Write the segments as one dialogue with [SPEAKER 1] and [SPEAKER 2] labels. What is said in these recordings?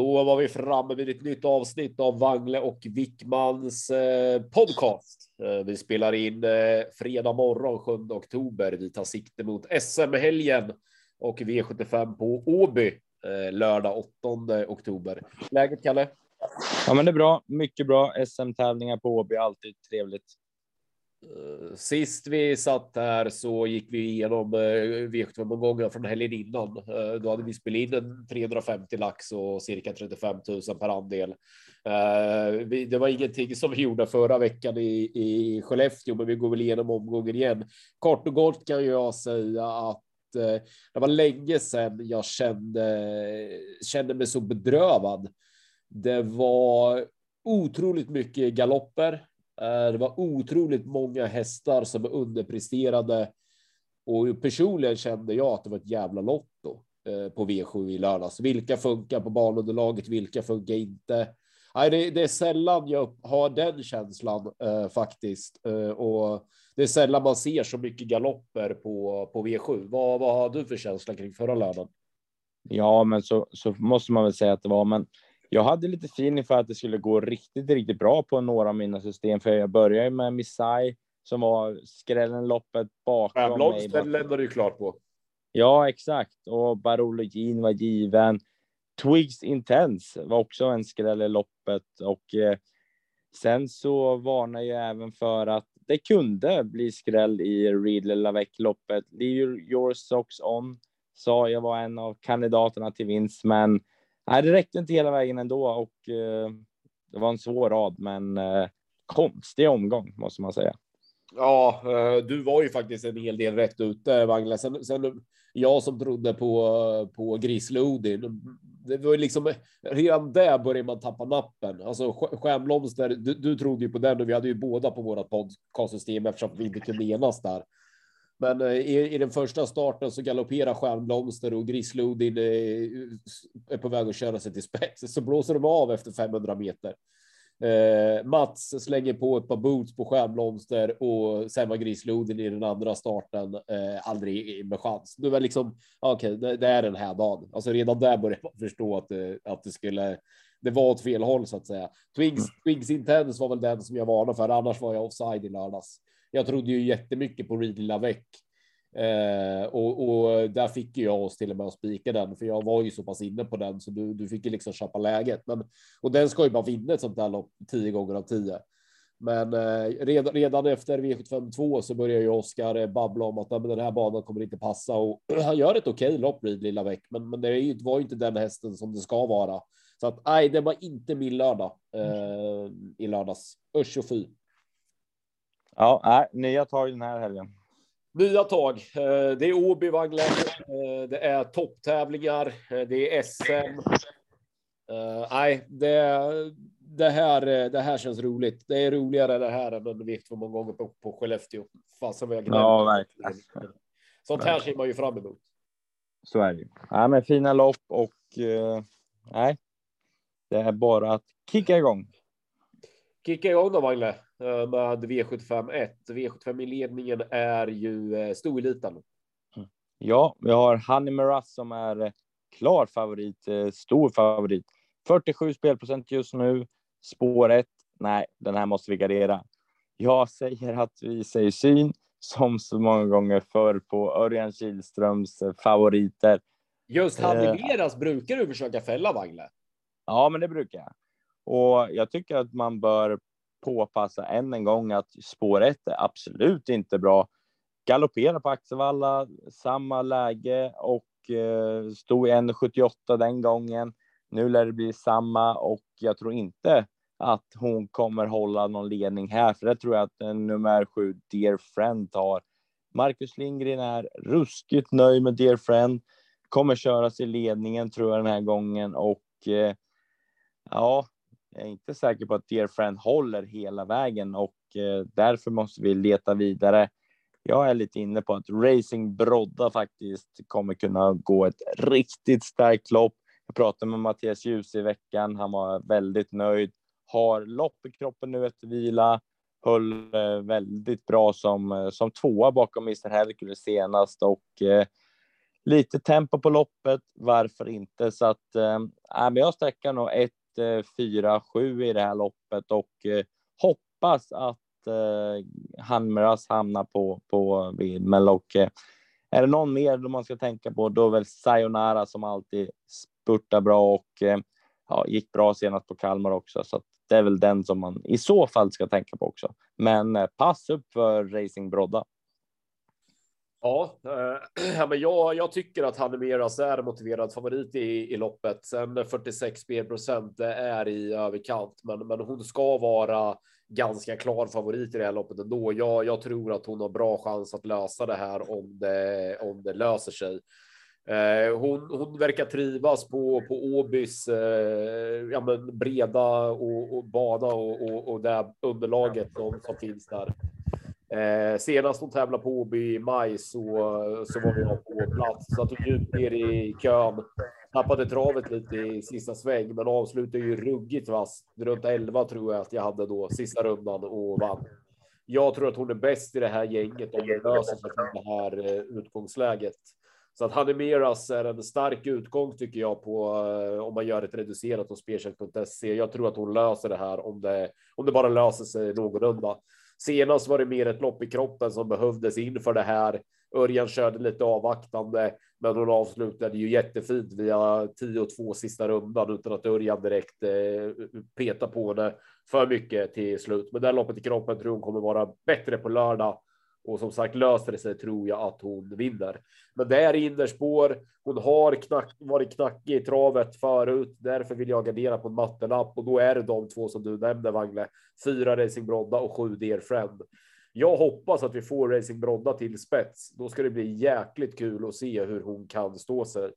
[SPEAKER 1] Då var vi framme vid ett nytt avsnitt av Wangle och Wickmans eh, podcast. Eh, vi spelar in eh, fredag morgon 7 oktober. Vi tar sikte mot SM-helgen och V75 på Åby lördag 8 oktober. Läget Kalle?
[SPEAKER 2] Ja, men det är bra. Mycket bra. SM-tävlingar på Åby, alltid trevligt.
[SPEAKER 1] Eh, sist vi satt här så gick vi igenom eh, V75-omgången från helgen innan. Eh, då hade vi spelat in en 350 lax och cirka 35 000 per andel. Det var ingenting som vi gjorde förra veckan i, i Skellefteå, men vi går väl igenom omgången igen. Kort och gott kan jag säga att det var länge sedan jag kände, kände mig så bedrövad. Det var otroligt mycket galopper. Eh, det var otroligt många hästar som underpresterade och personligen kände jag att det var ett jävla lotto eh, på V7 i lördags. Vilka funkar på banunderlaget? Vilka funkar inte? Nej, det, det, är sällan jag har den känslan eh, faktiskt eh, och det är sällan man ser så mycket galopper på på V7. Vad, vad har du för känsla kring förra lördagen?
[SPEAKER 2] Ja, men så, så måste man väl säga att det var. Men jag hade lite feeling för att det skulle gå riktigt, riktigt bra på några av mina system, för jag började med Missai som var skrällen loppet bakom
[SPEAKER 1] ja, mig. lämnade du klart på.
[SPEAKER 2] Ja, exakt. Och Barologin var given. Twigs Intense var också en skräll i loppet och eh, sen så varnar jag även för att det kunde bli skräll i Ridley Lavec loppet. Leave your socks on sa jag var en av kandidaterna till vinst, men nej, det räckte inte hela vägen ändå och eh, det var en svår rad, men eh, konstig omgång måste man säga.
[SPEAKER 1] Ja, eh, du var ju faktiskt en hel del rätt ute, Wangle. Sen, sen jag som trodde på, på Grislodin. Det var ju liksom redan där började man tappa nappen. Alltså Stjärnblomster, du, du trodde ju på den och vi hade ju båda på vårat podcastsystem eftersom vi inte kunde enas där. Men eh, i, i den första starten så galopperar Stjärnblomster och Grislodin eh, är, på väg att köra sig till spets. Så blåser de av efter 500 meter. Eh, Mats slänger på ett par boots på Stjärnblomster och sen var Grislodin i den andra starten eh, aldrig med chans. Nu var liksom okej, okay, det, det, är den här dagen. Alltså redan där började man förstå att det, att det skulle. Det var åt fel håll så att säga. Twigs. Twigs Intense var väl den som jag varnade för. Annars var jag offside i lördags jag trodde ju jättemycket på Ridley Lavec. Eh, och, och, där fick jag oss till och med att spika den, för jag var ju så pass inne på den så du, du fick ju liksom köpa läget. Men och den ska ju bara vinna ett sånt där lopp tio gånger av tio. Men eh, redan, redan efter V752 så börjar ju Oskar eh, babbla om att den här banan kommer inte passa och han gör ett okej lopp Ridley Lavec, men, men det är ju, var ju inte den hästen som det ska vara. Så att nej, det var inte min lördag eh, i lördags. Usch och fy.
[SPEAKER 2] Ja, nej, nya tag den här helgen.
[SPEAKER 1] Nya tag. Eh, det är Åby Wagler. Eh, det är topptävlingar. Eh, det är SM. Nej, det, det, här, det här känns roligt. Det är roligare det här än en vikt för många gånger på, på Skellefteå. Fasen vad jag
[SPEAKER 2] glömde. Ja, verkligen.
[SPEAKER 1] Sånt här ser man ju fram emot.
[SPEAKER 2] Så är det. Ja, men fina lopp och nej, det är bara att kicka igång.
[SPEAKER 1] Kicka igång då, Magne. Eh, med V75 1. V75 i ledningen är ju eh, storeliten.
[SPEAKER 2] Ja, vi har Honey Miraz som är eh, klar favorit, stor favorit. 47 spelprocent just nu. Spår 1. Nej, den här måste vi gardera. Jag säger att vi säger syn som så många gånger förr på Örjan Kihlströms favoriter.
[SPEAKER 1] Just Honey Miraz brukar du försöka fälla Wagle.
[SPEAKER 2] Ja, men det brukar jag. Och jag tycker att man bör påpassa än en gång att spår 1 är absolut inte bra. Galoppera på Axevalla, samma läge och eh, stod i 1,78 den gången. Nu lär det bli samma och jag tror inte att hon kommer hålla någon ledning här, för det tror jag att nummer sju, Dear Friend, tar. Marcus Lindgren är ruskigt nöjd med Dear Friend, kommer köras i ledningen tror jag den här gången och eh, ja, jag är inte säker på att Dear Friend håller hela vägen och eh, därför måste vi leta vidare. jag är lite inne på att Racing Brodda faktiskt kommer kunna gå ett riktigt starkt lopp. Jag pratade med Mattias Ljus i veckan. Han var väldigt nöjd. Har lopp i kroppen nu efter vila. Höll eh, väldigt bra som, eh, som tvåa bakom Mr Hercules senast och lite tempo på loppet. Varför inte? Så att äh, men jag sträcker nog 1, Eh, 4, 7 i det här loppet och eh, hoppas att eh, Hamras hamnar på, på Wilmel och eh, är det någon mer man ska tänka på då är väl Sayonara som alltid spurtar bra och ja, gick bra senast på Kalmar också. Så det är väl den som man i så fall ska tänka på också. Men pass upp för Racing Brodda.
[SPEAKER 1] Ja, eh, men jag, jag tycker att Hanemeras är motiverad favorit i, i loppet. Sen 46 spelprocent det är i överkant, men, men hon ska vara ganska klar favorit i det här loppet ändå. Jag, jag tror att hon har bra chans att lösa det här om det, om det löser sig. Eh, hon, hon verkar trivas på, på Åbys eh, ja, men breda och, och bana och, och, och det underlaget som, som finns där. Eh, senast hon tävlade på Åby i maj så, så var jag på plats, satt djupt ner i kön, tappade travet lite i sista sväng, men avslutade ju ruggigt vass. Runt 11 tror jag att jag hade då sista rundan och vann. Jag tror att hon är bäst i det här gänget om det löser sig från det här eh, utgångsläget. Så att Hanimeras alltså är en stark utgång tycker jag på eh, om man gör ett reducerat hos spelcheck.se. Jag tror att hon löser det här om det om det bara löser sig någorlunda. Senast var det mer ett lopp i kroppen som behövdes inför det här. Örjan körde lite avvaktande, men hon avslutade ju jättefint via 10 och 2 sista rundan utan att Örjan direkt eh, peta på henne för mycket till slut. Men det här loppet i kroppen tror hon kommer vara bättre på lördag och som sagt löser det sig tror jag att hon vinner. Men det är innerspår. Hon har knack, varit knackig i travet förut. Därför vill jag gardera på en mattelapp och då är det de två som du nämnde Wangle. Fyra Racing Brodda och sju Dear Friend. Jag hoppas att vi får Racing Brodda till spets. Då ska det bli jäkligt kul att se hur hon kan stå sig.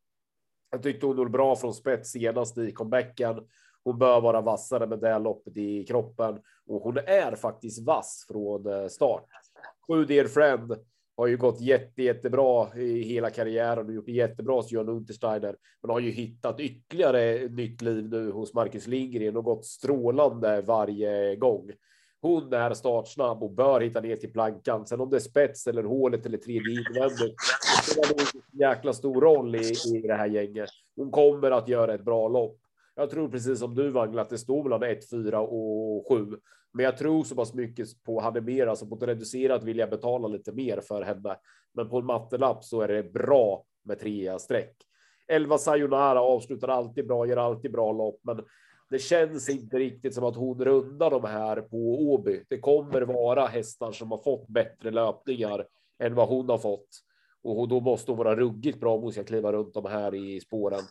[SPEAKER 1] Jag tyckte hon var bra från spets senast i comebacken. Hon bör vara vassare med det loppet i kroppen och hon är faktiskt vass från eh, start. Sju Dear Friend har ju gått jätte, jättebra i hela karriären och gjort det jättebra hos John Untersteiner, men har ju hittat ytterligare nytt liv nu hos Marcus Lindgren och gått strålande varje gång. Hon är startsnabb och bör hitta ner till plankan. Sen om det är spets eller hålet eller tredje invändigt, det spelar nog jäkla stor roll i, i det här gänget. Hon kommer att göra ett bra lopp. Jag tror precis som du Wangla att det står mellan 1, 4 och 7. Men jag tror så pass mycket på hade mer, alltså på ett reducerat vill jag betala lite mer för henne. Men på en mattelapp så är det bra med trea streck. 11 Sayonara avslutar alltid bra, gör alltid bra lopp, men det känns inte riktigt som att hon rundar de här på Åby. Det kommer vara hästar som har fått bättre löpningar än vad hon har fått och då måste hon vara ruggigt bra om hon ska kliva runt de här i spåren.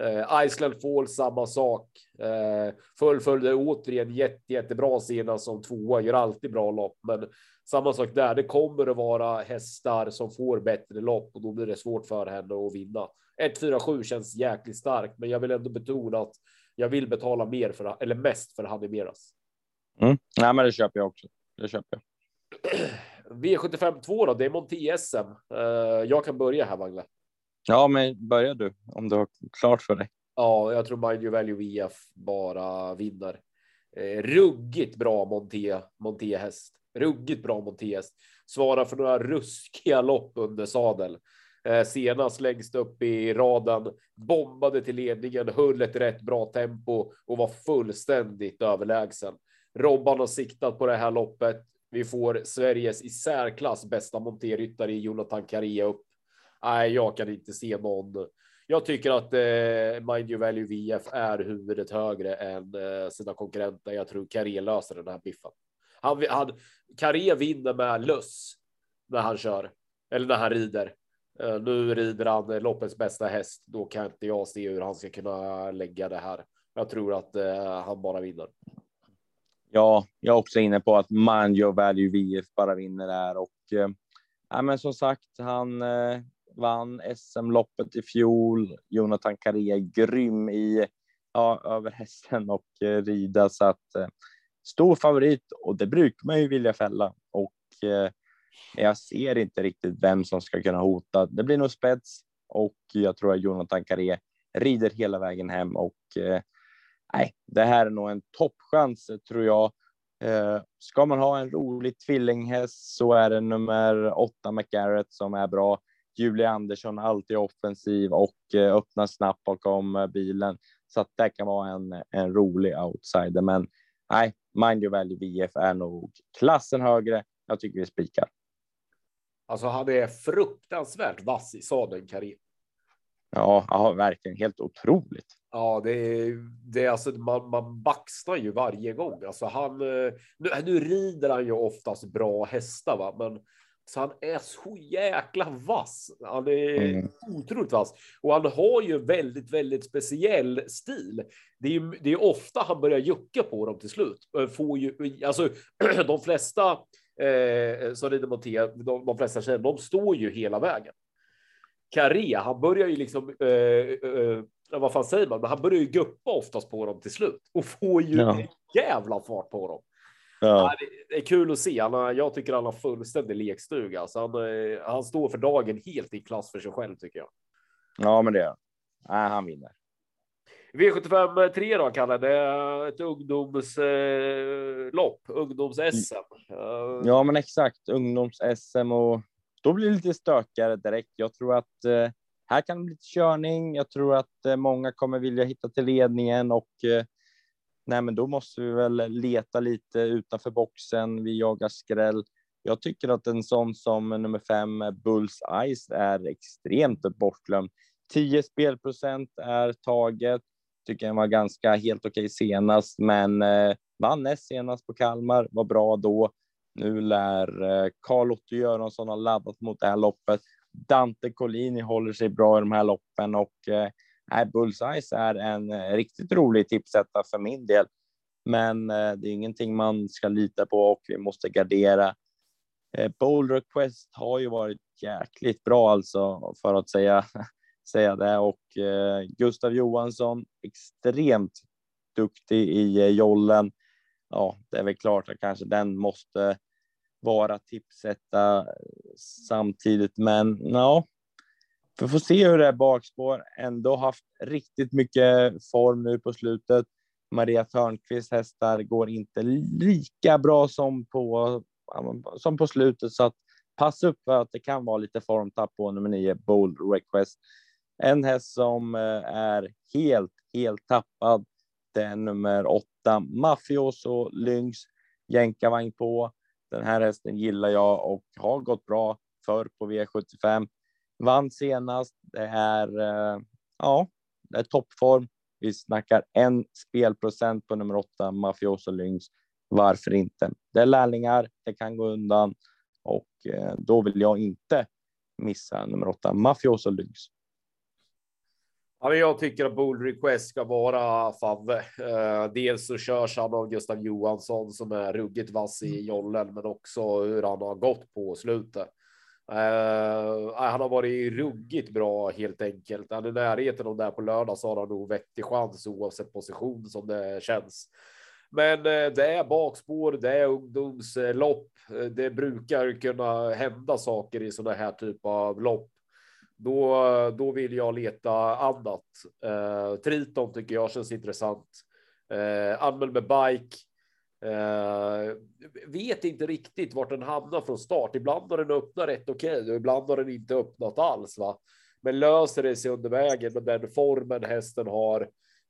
[SPEAKER 1] Uh, Iceland Fall, samma sak. Uh, fullföljde återigen jätte, jättebra senast som tvåa, gör alltid bra lopp, men samma sak där. Det kommer att vara hästar som får bättre lopp och då blir det svårt för henne att vinna. 1, 4, 7 känns jäkligt starkt, men jag vill ändå betona att jag vill betala mer för eller mest för Hanimeras.
[SPEAKER 2] Mm. Nej, men det köper jag också. Det köper jag.
[SPEAKER 1] V75 2 då, det är Monti SM. Uh, jag kan börja här, Wangle.
[SPEAKER 2] Ja, men börja du om du har klart för dig.
[SPEAKER 1] Ja, jag tror Mind Your Value VF bara vinner. Eh, ruggigt bra Monté, Monté häst. Ruggigt bra Monté häst. Svarar för några ruskiga lopp under sadel. Eh, senast längst upp i raden, bombade till ledningen, höll ett rätt bra tempo och var fullständigt överlägsen. Robban har siktat på det här loppet. Vi får Sveriges i särklass bästa monterryttare i Jonathan Karia upp nej, jag kan inte se någon. Jag tycker att eh, Mind Your Value VF är huvudet högre än eh, sina konkurrenter. Jag tror Carré löser den här biffen. Han, han, Carré vinner med löss när han kör eller när han rider. Eh, nu rider han loppets bästa häst. Då kan inte jag se hur han ska kunna lägga det här. Jag tror att eh, han bara vinner.
[SPEAKER 2] Ja, jag är också inne på att Mind Your Value VF bara vinner där och eh, ja, men som sagt, han eh, vann SM-loppet i fjol. Jonathan Carré är grym i ja, över hästen och eh, rida så att eh, stor favorit och det brukar man ju vilja fälla och eh, jag ser inte riktigt vem som ska kunna hota. Det blir nog spets och jag tror att Jonathan Carré rider hela vägen hem och eh, nej, det här är nog en toppchans tror jag. Eh, ska man ha en rolig tvillinghäst så är det nummer åtta McGarrett som är bra. Julia Andersson alltid offensiv och eh, öppnar snabbt bakom eh, bilen så att det kan vara en, en rolig outsider. Men nej, Mind Your Value VF är nog klassen högre. Jag tycker vi spikar.
[SPEAKER 1] Alltså han är fruktansvärt vass i sadeln, Karim.
[SPEAKER 2] Ja, ja, verkligen helt otroligt.
[SPEAKER 1] Ja, det är, det är alltså man, man baxnar ju varje gång. Alltså han, eh, nu, nu rider han ju oftast bra hästar, va? men så han är så jäkla vass. Han är mm. otroligt vass och han har ju väldigt, väldigt speciell stil. Det är ju det är ofta han börjar jucka på dem till slut. Får ju, alltså de flesta eh, rider mot de, de flesta tjejer, de står ju hela vägen. Carré, han börjar ju liksom, eh, eh, vad fan säger man, men han börjar ju guppa oftast på dem till slut och får ju ja. jävla fart på dem. Ja. Det är kul att se. Han jag tycker han har fullständig lekstuga. Så han, eh, han står för dagen helt i klass för sig själv tycker jag.
[SPEAKER 2] Ja, men det är Nej, han vinner.
[SPEAKER 1] V75 3 då, Kalle. Det är ett ungdomslopp, eh, ungdoms-SM.
[SPEAKER 2] Ja, men exakt. Ungdoms-SM och då blir det lite stökigare direkt. Jag tror att eh, här kan det bli körning. Jag tror att eh, många kommer vilja hitta till ledningen och eh, nej, men då måste vi väl leta lite utanför boxen. Vi jagar skräll. Jag tycker att en sån som nummer fem, Bulls Ice, är extremt bortglömd. 10 spelprocent är taget. Tycker den var ganska helt okej senast, men eh, vann näst senast på Kalmar, var bra då. Nu lär eh, Karl-Otto Göransson ha laddat mot det här loppet. Dante Collini håller sig bra i de här loppen och eh, Bullseye är en eh, riktigt rolig tipsetta för min del. Men eh, det är ingenting man ska lita på och vi måste gardera. Eh, Bold Request har ju varit jäkligt bra alltså för att säga, säga det och eh, Gustav Johansson extremt duktig i eh, jollen. Ja, det är väl klart att kanske den måste vara tipsetta eh, samtidigt, men ja, vi får se hur det är bakspår. Ändå haft riktigt mycket form nu på slutet. Maria Törnqvist hästar går inte lika bra som på som på slutet så att pass upp för att det kan vara lite formtapp på nummer nio Bold Request. En häst som eh, är helt, helt tappad. Det är nummer åtta Mafioso Lynx jänkarvagn på. Den här hästen gillar jag och har gått bra förr på V75. Vann senast. Det är eh, ja, det är toppform. Vi snackar en spelprocent på nummer åtta Mafioso Lynx. Varför inte? Det är lärlingar. Det kan gå undan och eh, då vill jag inte missa nummer åtta Mafioso Lynx.
[SPEAKER 1] Ja, men jag tycker att Bold Request ska vara Favve. Eh, dels så körs han av Gustav Johansson som är ruggigt vass i jollen, men också hur han har gått på slutet. Uh, han har varit ruggigt bra helt enkelt. Han är närheten av där på lördag så har han nog vettig chans oavsett position som det känns. Men uh, det är bakspår, det är ungdomslopp. Uh, det brukar kunna hända saker i sådana här typ av lopp. Då, då vill jag leta annat. Uh, Triton tycker jag känns intressant. Uh, anmäl med bike. Uh, vet inte riktigt vart den hamnar från start. Ibland har den öppnat rätt okej okay, och ibland har den inte öppnat alls. Va? Men löser det sig under vägen med den formen hästen har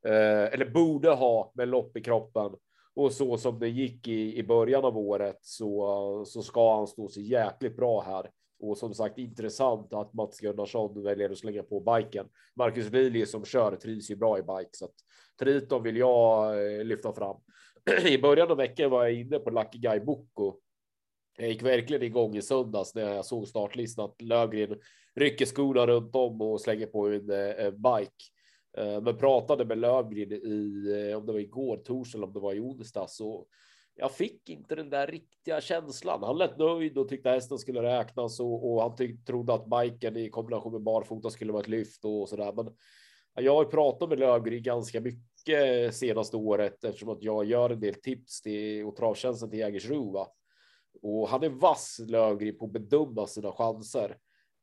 [SPEAKER 1] uh, eller borde ha med lopp i kroppen och så som det gick i, i början av året så, så ska han stå sig jäkligt bra här. Och som sagt intressant att Mats Gunnarsson väljer att slänga på biken. Marcus Lilje som kör trivs ju bra i bike så att Triton vill jag eh, lyfta fram. I början av veckan var jag inne på Lucky Guy Boko. Jag gick verkligen igång i söndags när jag såg startlistan att Lövgren rycker skorna runt om och slänger på en, eh, en eh, bike. Eh, men pratade med Lövgren i eh, om det var igår torsdag eller om det var i onsdag så jag fick inte den där riktiga känslan. Han lät nöjd och tyckte hästen skulle räknas och, och han tyck, trodde att biken i kombination med barfota skulle vara ett lyft och så där. Men jag har pratat med Lövgren ganska mycket senaste året eftersom att jag gör en del tips till och travtjänsten till Jägersro. och han är vass Lövgren på att bedöma sina chanser.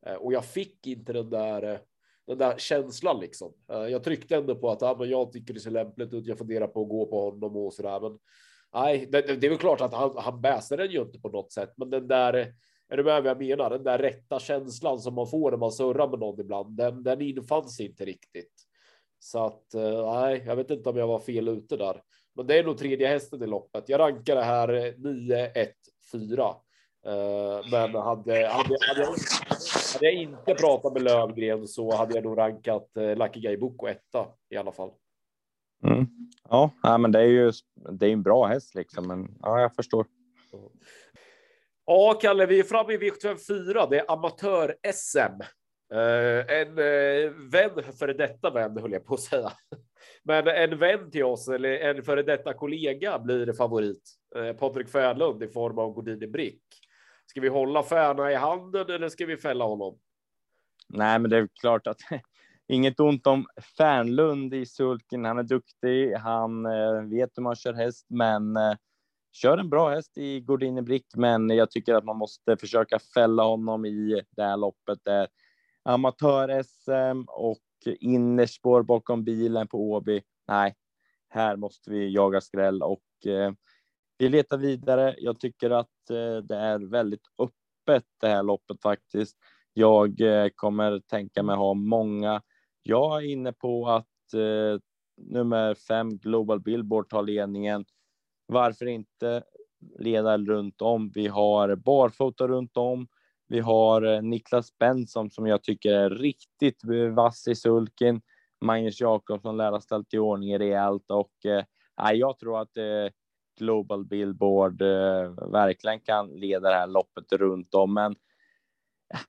[SPEAKER 1] Eh, och jag fick inte den där, eh, den där känslan liksom. Eh, jag tryckte ändå på att ja, men jag tycker det ser lämpligt ut. Jag funderar på att gå på honom och så där. Men nej, det, det är väl klart att han, han bäser den ju inte på något sätt, men den där är du med vad jag menar? Den där rätta känslan som man får när man surrar med någon ibland, den, den infanns inte riktigt. Så att nej, jag vet inte om jag var fel ute där. Men det är nog tredje hästen i loppet. Jag rankar det här 9, 1, 4. Men hade, hade, hade, jag, hade jag inte pratat med Lövgren så hade jag nog rankat Lucky Guy Boko etta i alla fall.
[SPEAKER 2] Mm. Ja, men det är ju det är en bra häst liksom, men ja, jag förstår.
[SPEAKER 1] Ja, Kalle, vi är framme i V74. Det är amatör-SM. Uh, en uh, vän, före detta vän höll jag på att säga. Men en vän till oss eller en före detta kollega blir favorit. Uh, Patrik Färlund i form av Godini Brick. Ska vi hålla Färna i handen eller ska vi fälla honom?
[SPEAKER 2] Nej, men det är klart att inget ont om Fernlund i sulken. Han är duktig. Han vet hur man kör häst, men kör en bra häst i Gordini Brick, men jag tycker att man måste försöka fälla honom i det här loppet. Det amatör-SM och innerspår bakom bilen på Åby. Nej, här måste vi jaga skräll och eh, vi letar vidare. Jag tycker att eh, det är väldigt öppet det här loppet faktiskt. Jag eh, kommer tänka mig ha många. Jag är inne på att eh, nummer fem Global Billboard tar ledningen. Varför inte leda runt om? Vi har barfota runt om. Vi har eh, Niklas Benson som jag tycker är riktigt vass i sulken. Magnus Jakobsson lär ha ställt i ordning rejält och eh, jag tror att eh, Global Billboard eh, verkligen kan leda det här loppet runt om, men eh,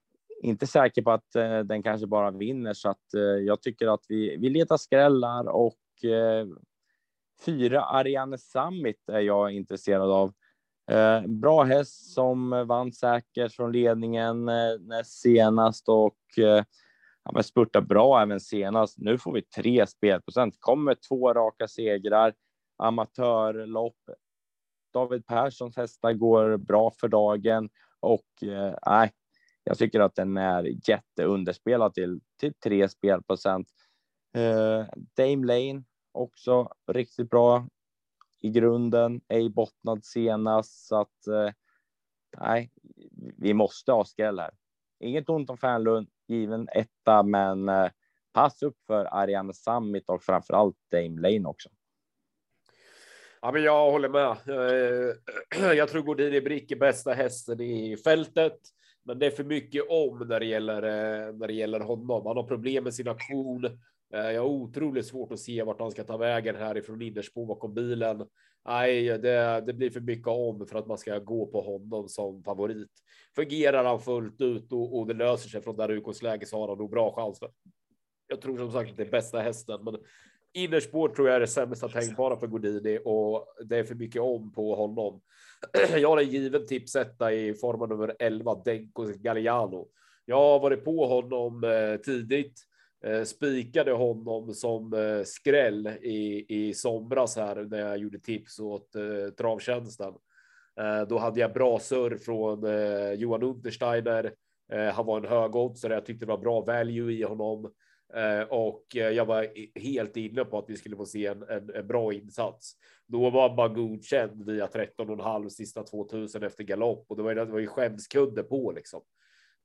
[SPEAKER 2] inte säker på att eh, den kanske bara vinner så att eh, jag tycker att vi, vi letar skrällar och eh, fyra Ariane Summit är jag intresserad av. Eh, bra häst som vann säkert från ledningen eh, senast och eh, ja, spurtar bra även senast. Nu får vi tre spelprocent. Kommer två raka segrar. Amatörlopp. David Perssons hästar går bra för dagen och eh, jag tycker att den är jätteunderspelad till till tre spelprocent. Eh, Dame Lane också riktigt bra i grunden, ej bottnad senast, så att eh, nej, vi måste ha skräll här. Inget ont om Fernlund given etta, men eh, pass upp för Ariane Summit och framför allt Dame Lane också.
[SPEAKER 1] Ja, men jag håller med. Jag eh, tror Godini Brick är bästa hästen i fältet, men det är för mycket om när det gäller eh, när det gäller honom. Han har problem med sin aktion. Eh, jag har otroligt svårt att se vart han ska ta vägen härifrån innerspår bakom bilen. Nej, det, det blir för mycket om för att man ska gå på honom som favorit. Fungerar han fullt ut och, och det löser sig från där läge så har han nog bra chans. Jag tror som sagt att det är bästa hästen, men innerspår tror jag är det sämsta tänkbara för Godini och det är för mycket om på honom. Jag har en given tipsetta i form av nummer 11, Denko Galliano. Jag har varit på honom eh, tidigt Eh, spikade honom som eh, skräll i, i somras här när jag gjorde tips åt eh, travtjänsten. Eh, då hade jag bra surr från eh, Johan Untersteiner. Eh, han var en högoddsare. Jag tyckte det var bra value i honom eh, och eh, jag var helt inne på att vi skulle få se en, en, en bra insats. Då var man godkänd via 13,5 sista 2000 efter galopp och det var, det var ju skämskudde på liksom.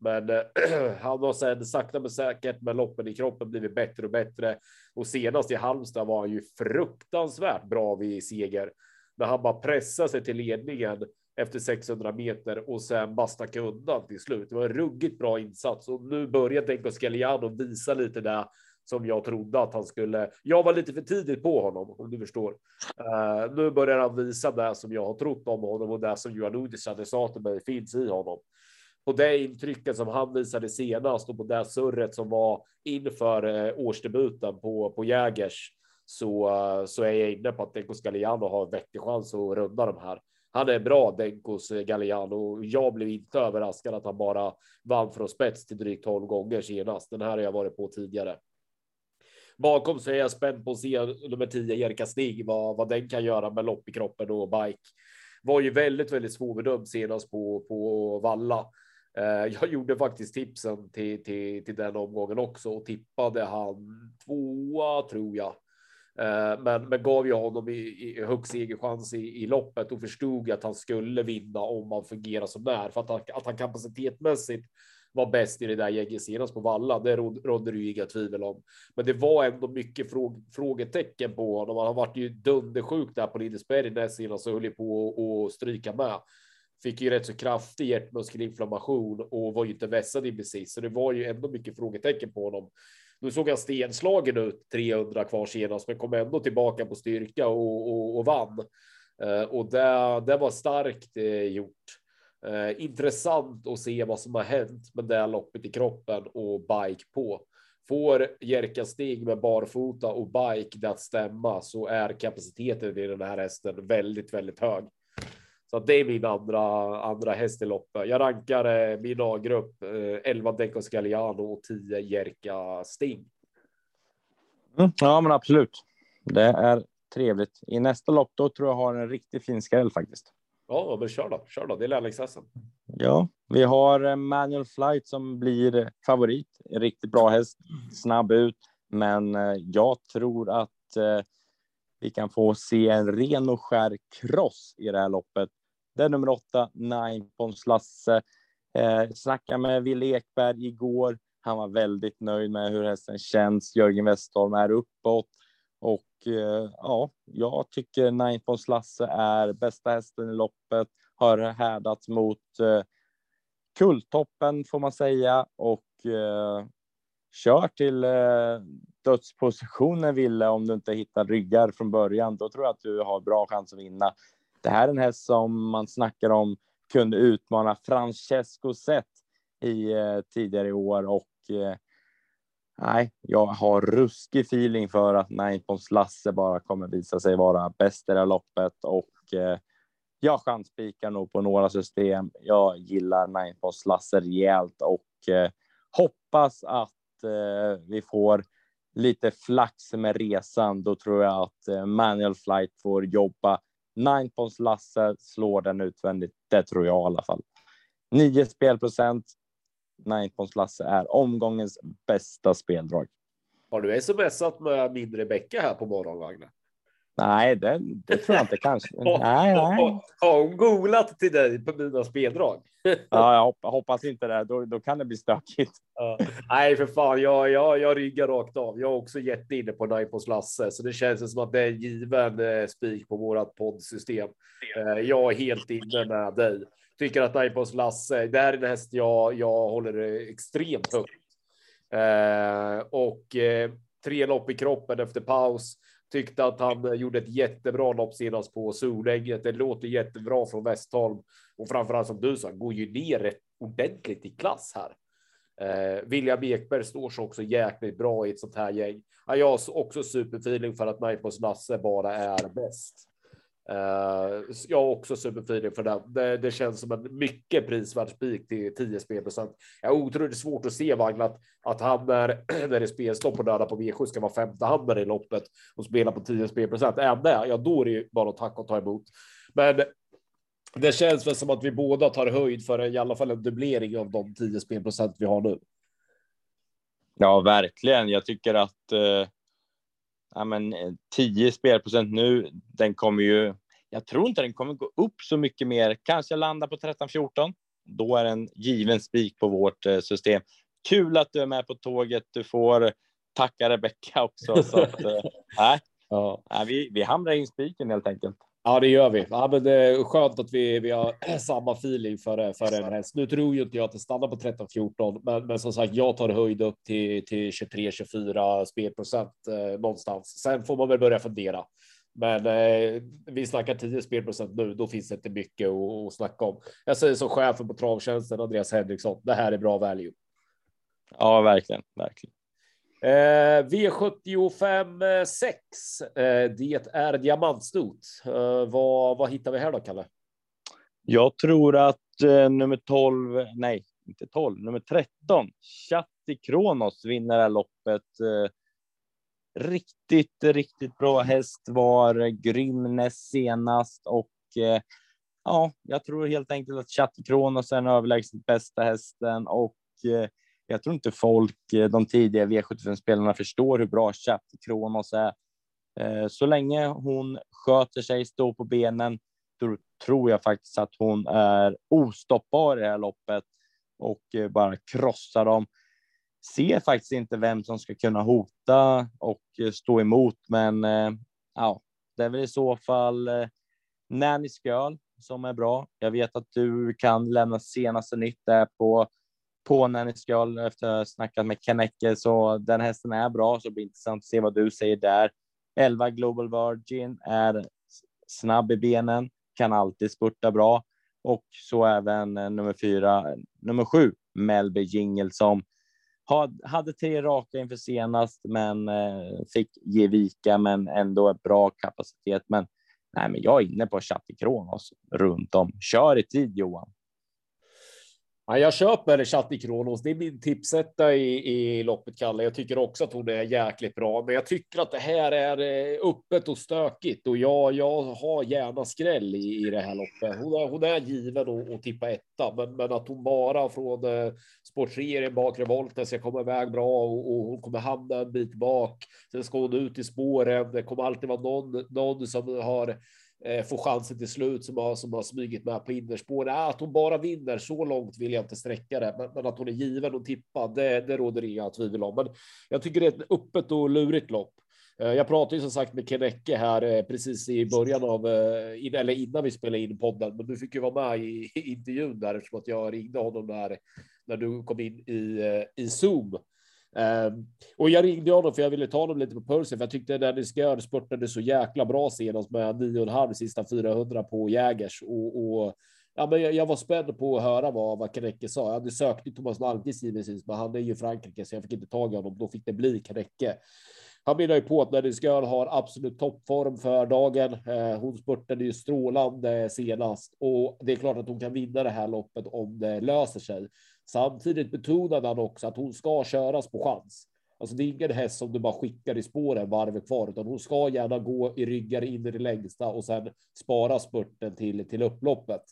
[SPEAKER 1] Men eh, han har sedan sakta men säkert med loppen i kroppen blivit bättre och bättre. Och senast i Halmstad var han ju fruktansvärt bra vid seger. När han bara pressade sig till ledningen efter 600 meter och sen basta undan till slut. Det var en ruggigt bra insats och nu börjar Denko Scaliano visa lite där som jag trodde att han skulle. Jag var lite för tidigt på honom om du förstår. Uh, nu börjar han visa det som jag har trott om honom och det som Johan Udis hade sa till mig finns i honom på det intrycket som han visade senast och på det surret som var inför eh, årsdebuten på, på Jägers så, eh, så är jag inne på att Denko Galliano har en vettig chans att runda de här. Han är bra, Denkos eh, Galliano. Jag blev inte överraskad att han bara vann från spets till drygt 12 gånger senast. Den här har jag varit på tidigare. Bakom så är jag spänd på att se nummer 10, Jerka Stig, vad, vad den kan göra med lopp i kroppen och bike. var ju väldigt, väldigt svårbedömd senast på, på Valla. Eh, jag gjorde faktiskt tipsen till, till, till den omgången också och tippade han tvåa tror jag. Eh, men, men gav jag honom i, i högst segerchans i, i loppet och förstod att han skulle vinna om han fungerar som är för att han, att han kapacitetmässigt var bäst i det där gänget senast på Valla. Det rådde det ju inga tvivel om. Men det var ändå mycket fråg, frågetecken på honom. Han varit ju dundersjuk där på Lindesberg näst senast och höll på att stryka med. Fick ju rätt så kraftig hjärtmuskelinflammation och var ju inte vässad i precis, så det var ju ändå mycket frågetecken på honom. Nu såg han stenslagen ut 300 kvar senast, men kom ändå tillbaka på styrka och, och, och vann. Eh, och det, det var starkt eh, gjort. Eh, intressant att se vad som har hänt med det loppet i kroppen och bike på. Får Jerka Stig med barfota och bike det att stämma så är kapaciteten i den här hästen väldigt, väldigt hög. Så det är min andra, andra häst i loppet. Jag rankar eh, min A-grupp eh, 11 Deco Scaliano och 10 Jerka Sting.
[SPEAKER 2] Mm, ja, men absolut. Det är trevligt. I nästa lopp då tror jag har en riktigt fin skräll faktiskt.
[SPEAKER 1] Ja, men kör då. Kör då. Det är lärlingshästen.
[SPEAKER 2] Ja, vi har eh, Manual Flight som blir favorit. En riktigt bra häst, snabb ut, men eh, jag tror att vi kan få se en ren och skär kross i det här loppet. Det är nummer åtta, Nine Pons Lasse. Eh, snackade med Wille Ekberg igår. Han var väldigt nöjd med hur hästen känns. Jörgen Westholm är uppåt och eh, ja, jag tycker Nine Pons Lasse är bästa hästen i loppet. Har härdats mot eh, kulltoppen får man säga och eh, kör till eh, dödspositionen Ville om du inte hittar ryggar från början. Då tror jag att du har bra chans att vinna. Det här är en häst som man snackar om kunde utmana Francesco Zet i eh, tidigare i år och eh, nej, jag har ruskig feeling för att Ninepons Lasse bara kommer visa sig vara bäst i det här loppet och eh, jag chanspikar nog på några system. Jag gillar Ninepons Lasse rejält och eh, hoppas att eh, vi får lite flax med resan. Då tror jag att eh, Manual Flight får jobba Ninepons Lasse slår den utvändigt. Det tror jag i alla fall. 9 spelprocent. Ninepons Lasse är omgångens bästa speldrag.
[SPEAKER 1] Har du smsat med min Rebecka här på morgonvagnen?
[SPEAKER 2] Nej, det, det tror jag inte kanske. nej, nej.
[SPEAKER 1] Har hon googlat till dig på mina speldrag?
[SPEAKER 2] ja, jag hoppas inte det. Då, då kan det bli stökigt.
[SPEAKER 1] Ja. Nej, för fan, jag, jag, jag ryggar rakt av. Jag är också jätteinne på Naipos Lasse, så det känns som att det är en given eh, spik på vårat poddsystem. Eh, jag är helt inne med dig. Tycker att Naipos Lasse, det här är en häst jag, jag håller extremt högt. Eh, och eh, tre lopp i kroppen efter paus Tyckte att han eh, gjorde ett jättebra lopp senast på Solänget. Det låter jättebra från Westholm och framförallt som du sa, går ju ner rätt ordentligt i klass här. Eh, William Ekberg står sig också jäkligt bra i ett sånt här gäng. Ja, jag har också superfeeling för att Naipos Lasse bara är bäst. Uh, jag har också superfeeling för den. Det, det, känns som en mycket prisvärd spik till 10 spelprocent. Jag är otroligt svårt att se Vagn att, att han när, när det är spelstopp och döda på V7 ska vara femte handen i loppet och spela på 10 spelprocent. Är det, ja då är det ju bara att tacka och ta emot. Men det känns väl som att vi båda tar höjd för i alla fall en dubblering av de 10 spelprocent vi har nu.
[SPEAKER 2] Ja, verkligen. Jag tycker att eh ja, men 10 eh, spelprocent nu. Den kommer ju. Jag tror inte den kommer gå upp så mycket mer. Kanske landa på 13 14. Då är en given spik på vårt eh, system. Kul att du är med på tåget. Du får tacka Rebecka också. Så att, äh, ja. vi, vi hamrar in spiken helt enkelt.
[SPEAKER 1] Ja, det gör vi. Ja, men det är skönt att vi, vi har samma feeling för, för en häst. Nu tror ju inte jag att det stannar på 13-14, men, men som sagt, jag tar höjd upp till, till 23-24 spelprocent eh, någonstans. Sen får man väl börja fundera. Men eh, vi snackar 10 spelprocent nu, då finns det inte mycket att, att snacka om. Jag säger som chefen på travtjänsten, Andreas Henriksson, det här är bra value.
[SPEAKER 2] Ja, verkligen, verkligen.
[SPEAKER 1] Eh, V75 6. Eh, eh, det är diamantstot. Eh, vad, vad hittar vi här då, Kalle?
[SPEAKER 2] Jag tror att eh, nummer 12, nej, inte 12, nummer 13, Chatti Kronos vinner det här loppet. Eh, riktigt, riktigt bra häst var grym näst senast och eh, ja, jag tror helt enkelt att Chatti Kronos är den överlägset bästa hästen och eh, jag tror inte folk, eh, de tidiga V75-spelarna förstår hur bra Chapter Kronos är. Eh, så länge hon sköter sig, står på benen, då tror jag faktiskt att hon är ostoppbar i det här loppet och eh, bara krossar dem. Ser faktiskt inte vem som ska kunna hota och stå emot, men ja, det är väl i så fall Nanny Girl som är bra. Jag vet att du kan lämna senaste nytt där på på Nanny Girl efter att ha snackat med Kaneke, så den hästen är bra, så det blir intressant att se vad du säger där. 11 Global Virgin är snabb i benen, kan alltid spurta bra och så även eh, nummer fyra, nummer sju, Melby Jingle som hade tre raka inför senast, men eh, fick ge vika, men ändå bra kapacitet. Men nej, men jag är inne på Chatti Kronos runt om. Kör i tid Johan.
[SPEAKER 1] Ja, jag köper Chatti Kronos. Det är min tipsetta i, i loppet, Kalle. Jag tycker också att hon är jäkligt bra, men jag tycker att det här är eh, öppet och stökigt och jag, jag har gärna skräll i, i det här loppet. Hon är, hon är given att, att tippa etta, men, men att hon bara från eh, sportserien bakre volten ska komma iväg bra och, och, hon kommer hamna en bit bak. Sen ska hon ut i spåren. Det kommer alltid vara någon, någon som har Eh, får chansen till slut som har, som har smugit med på innerspår. Äh, att hon bara vinner, så långt vill jag inte sträcka det, men, men att hon är given och tippad, det, det råder inga tvivel om. Men jag tycker det är ett öppet och lurigt lopp. Eh, jag pratade ju som sagt med Kennecke här eh, precis i början av, eller innan vi spelade in podden, men du fick ju vara med i, i intervjun där eftersom att jag ringde honom där när du kom in i, i Zoom. Ehm, och jag ringde honom för jag ville ta honom lite på pulsen, för jag tyckte Dennis Gör spurtade så jäkla bra senast med 9,5 sista 400 på Jägers och, och ja, men jag, jag, var spänd på att höra vad, vad Knäcke sa. Jag hade sökt Thomas Malmqvist givetvis, men han är ju Frankrike så jag fick inte tag i honom. Då fick det bli Knäcke. Han menar ju på att Dennis Göhl har absolut toppform för dagen. Eh, hon spurtade ju strålande senast och det är klart att hon kan vinna det här loppet om det löser sig. Samtidigt betonade han också att hon ska köras på chans. Alltså det är ingen häst som du bara skickar i spåren varvet kvar, utan hon ska gärna gå i ryggar in i det längsta och sen spara spurten till, till upploppet.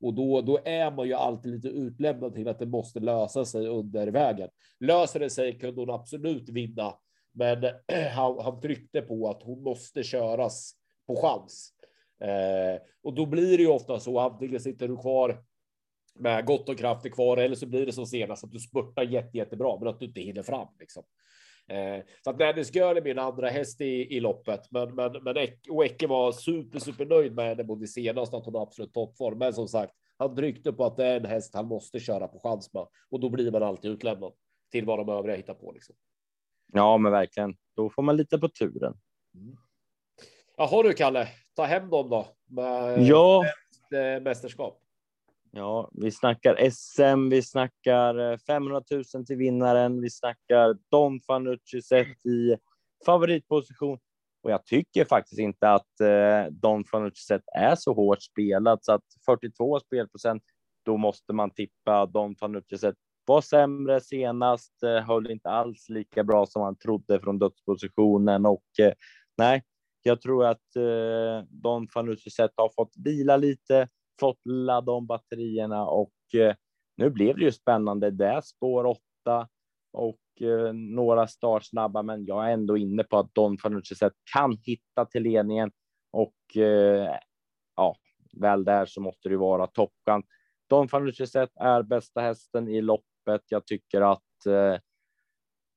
[SPEAKER 1] Och då, då är man ju alltid lite utlämnad till att det måste lösa sig under vägen. Löser det sig kunde hon absolut vinna, men han, han tryckte på att hon måste köras på chans. Eh, och då blir det ju ofta så, antingen sitter du kvar med gott och krafter kvar eller så blir det som senast att du spurtar jätte, jättebra, men att du inte hinner fram liksom. Eh, så att Dennis Gör är min andra häst i, i loppet, men, men, men och Ecke var super, super nöjd med henne både senast att hon har absolut toppform. Men som sagt, han tryckte på att det är en häst han måste köra på chans med och då blir man alltid utlämnad till vad de övriga hittar på. Liksom.
[SPEAKER 2] Ja, men verkligen. Då får man lita på turen.
[SPEAKER 1] Mm. Jaha du Kalle, ta hem dem då. Med
[SPEAKER 2] ja.
[SPEAKER 1] mästerskap.
[SPEAKER 2] Ja, vi snackar SM, vi snackar eh, 500 000 till vinnaren, vi snackar Don Fanucci sett i favoritposition. Och jag tycker faktiskt inte att eh, Don Fanucci sett är så hårt spelat så att 42 spelprocent, då måste man tippa Don Fanucci sett var sämre senast, eh, höll inte alls lika bra som man trodde från dödspositionen och eh, nej, jag tror att eh, Don Fanucci sett har fått vila lite fått ladda om batterierna och eh, nu blev det ju spännande. Det är spår åtta och eh, några startsnabba, men jag är ändå inne på att Don Fanucci kan hitta till ledningen och eh, ja, väl där så måste det vara toppkan. Don Fanucci är bästa hästen i loppet. Jag tycker att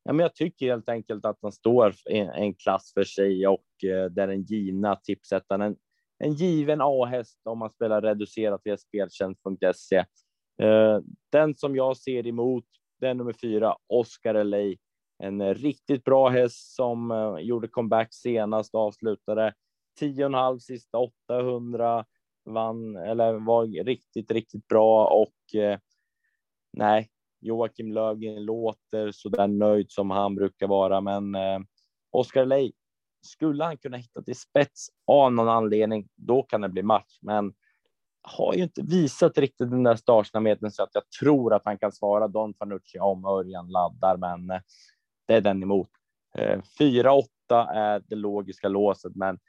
[SPEAKER 2] Ja, men jag tycker helt enkelt att den står en, en klass för sig och eh, där den givna tipsättaren en given A-häst om man spelar reducerat via speltjänst.se. Eh, den som jag ser emot, det är nummer fyra, Oscar LA. En riktigt bra häst som eh, gjorde comeback senast och avslutade 10,5 sista 800 vann eller var riktigt, riktigt bra och eh, nej, Joakim Löfgren låter så där nöjd som han brukar vara, men eh, Oscar Ley skulle han kunna hitta till spets av någon anledning, då kan det bli match. Men har ju inte visat riktigt den där startsnabbheten så att jag tror att han kan svara Don Fanucci om Örjan laddar, men eh, det är den emot. Eh, 4-8 är det logiska låset, men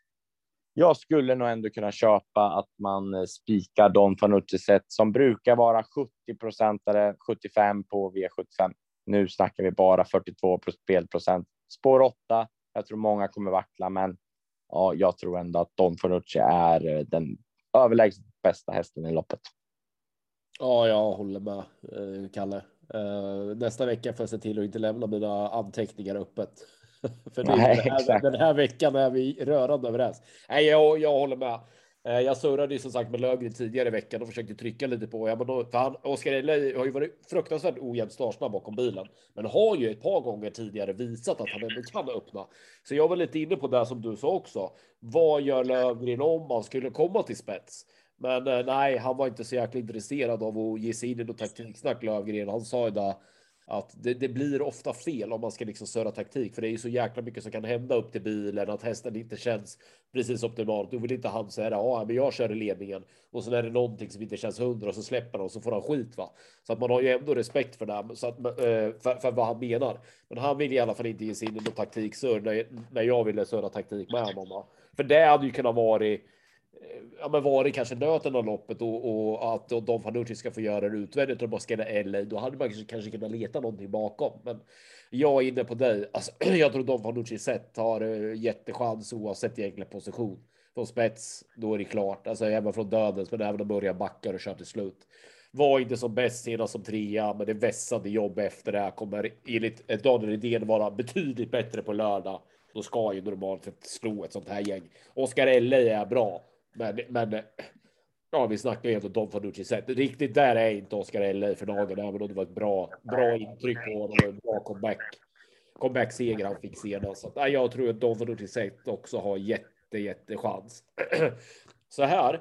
[SPEAKER 2] jag skulle nog ändå kunna köpa att man eh, spikar Don Fanucci set som brukar vara 70 procentare, 75 på V75. Nu snackar vi bara 42 spelprocent. Spår 8. Jag tror många kommer vackla, men ja, jag tror ändå att Don Fanucci är eh, den överlägset bästa hästen i loppet.
[SPEAKER 1] Ja, jag håller med eh, Kalle. Nästa vecka får jag se till att inte lämna mina anteckningar öppet. För Nej, den, här, den, här, veckan är vi rörande överens. Nej, jag, jag håller med. Eh, jag surrade ju som sagt med Löfgren tidigare i veckan och försökte trycka lite på. Ja, men då, han, Oskar Eley har ju varit fruktansvärt ojämnt startsnabb bakom bilen, men har ju ett par gånger tidigare visat att han ändå kan öppna. Så jag var lite inne på det som du sa också. Vad gör Löfgren om han skulle komma till spets? Men eh, nej, han var inte så jäkla intresserad av att ge sig in i något taktiksnack Löfgren. Han sa ju där att det, det, blir ofta fel om man ska liksom söra taktik, för det är ju så jäkla mycket som kan hända upp till bilen, att hästen inte känns precis optimalt. Då vill inte han säga ja, men jag kör i ledningen och så är det någonting som inte känns hundra och så släpper han och så får han skit. Va? Så att man har ju ändå respekt för det, så att, eh, för, för vad han menar. Men han vill i alla fall inte ge sig in i någon taktiksör när, när jag ville söra taktik med honom. Va? För det hade ju kunnat vara ja, men var det kanske nöten av loppet och, och att Don Fanucci ska få göra det utvändigt och bara ska LA, då hade man kanske, kanske kunnat leta någonting bakom. Men jag är inne på dig. Alltså, jag tror Don Fanucci sett har eh, jättechans oavsett egentligen position. Från spets, då är det klart. Alltså även från dödens, men även att börja backa och köra till slut. Var inte som bäst senast som trea, men det vässade jobb efter det. här Kommer enligt eh, Daniel Redén vara betydligt bättre på lördag. Då ska ju normalt sett slå ett sånt här gäng. Oskar L.A. är bra, men, men ja, vi snackar ju ändå Don Fanucci sett. Riktigt där är inte Oscar L för dagen, även om det var ett bra, bra intryck på honom och en bra comeback. Comeback seger han fick senast. Så att, jag tror att Don Fanucci sett också har jätte, jätte chans. Så här.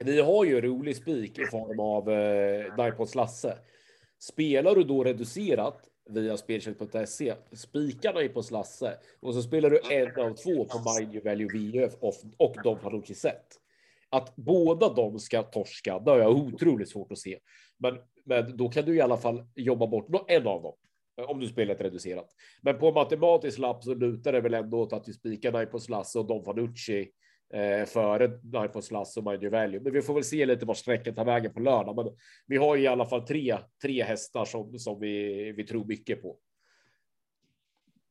[SPEAKER 1] Vi har ju rolig spik i form av eh, Nipods Lasse. Spelar du då reducerat via spelcheck.se. Spikarna dig på Slasse och så spelar du en av två på Mind you Value VF och de Panucci set. Att båda de ska torska, det har jag otroligt svårt att se. Men, men då kan du i alla fall jobba bort en av dem om du spelar ett reducerat. Men på matematisk lapp så lutar det väl ändå åt att vi spikar på Slasse och Don Fanucci eh, före Nightfall Slass och Mind Value. Men vi får väl se lite var sträckan tar vägen på lördag. Men vi har i alla fall tre, tre hästar som, som vi, vi tror mycket på.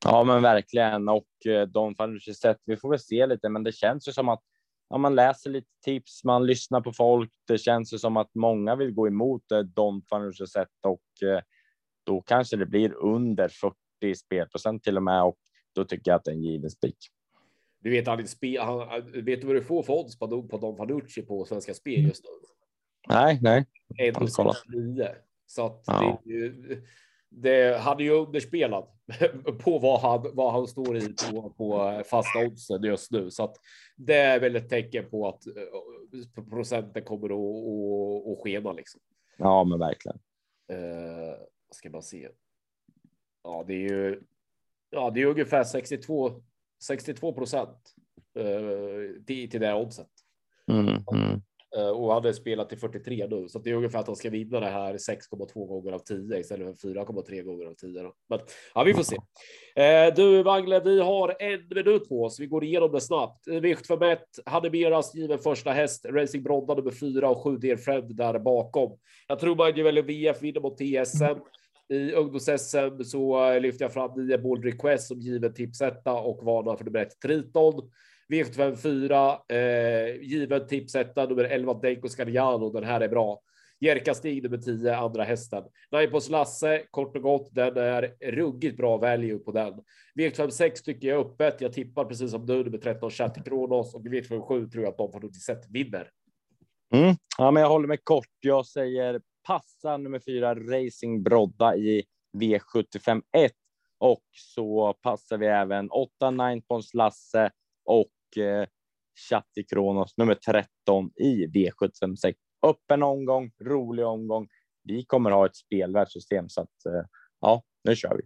[SPEAKER 2] Ja, men verkligen. Och eh, de Fanucci sett, vi får väl se lite, men det känns ju som att ja, man läser lite tips, man lyssnar på folk. Det känns ju som att många vill gå emot eh, Don Fanucci sett och eh, då kanske det blir under 40 spelprocent till och med och då tycker jag att det är en given spik.
[SPEAKER 1] Du vet, han, han, vet du vad du får för odds på, på Don Fanucci på Svenska Spel just nu?
[SPEAKER 2] Nej, nej.
[SPEAKER 1] 1,9. Så att ja. det, det hade ju underspelat på vad han, vad han står i på, på fasta oddsen just nu. Så att det är väl ett tecken på att eh, procenten kommer att, att, att skena liksom.
[SPEAKER 2] Ja, men verkligen.
[SPEAKER 1] Uh, ska man se. Ja, det är ju. Ja, det är ungefär 62 62 procent eh, till, till det oddset. Mm, mm. Eh, och hade spelat till 43 nu, så det är ungefär att han ska vinna det här 6,2 gånger av 10 istället för 4,3 gånger av 10. Då. Men ja, vi får se. Eh, du Wangle, vi har en minut på oss. Vi går igenom det snabbt. Vikt för mätt, hade Meras given första häst, Racing Brodda nummer 4 och 7 Dear Friend där bakom. Jag tror man väljer VF vinner mot TSM. I ungdoms-SM så lyfter jag fram nio Bold Request som given tipsetta och varnar för nummer ett Triton. V754, eh, given tipsetta nummer 11 Denko Scariano. Den här är bra. Jerka Stig nummer 10, andra hästen. Naipos Lasse, kort och gott, den är ruggigt bra value på den. V56 tycker jag är öppet. Jag tippar precis som du nummer 13 Chatty Kronos och V57 tror jag att de får nog sett vinner.
[SPEAKER 2] Mm. Ja, men jag håller mig kort. Jag säger passa nummer fyra Racing Brodda i V75 1 och så passar vi även 8 Ninepons Lasse och eh, Chatti Kronos nummer 13 i V75 6. Öppen omgång, rolig omgång. Vi kommer ha ett spelvärdssystem så att eh, ja, nu kör vi.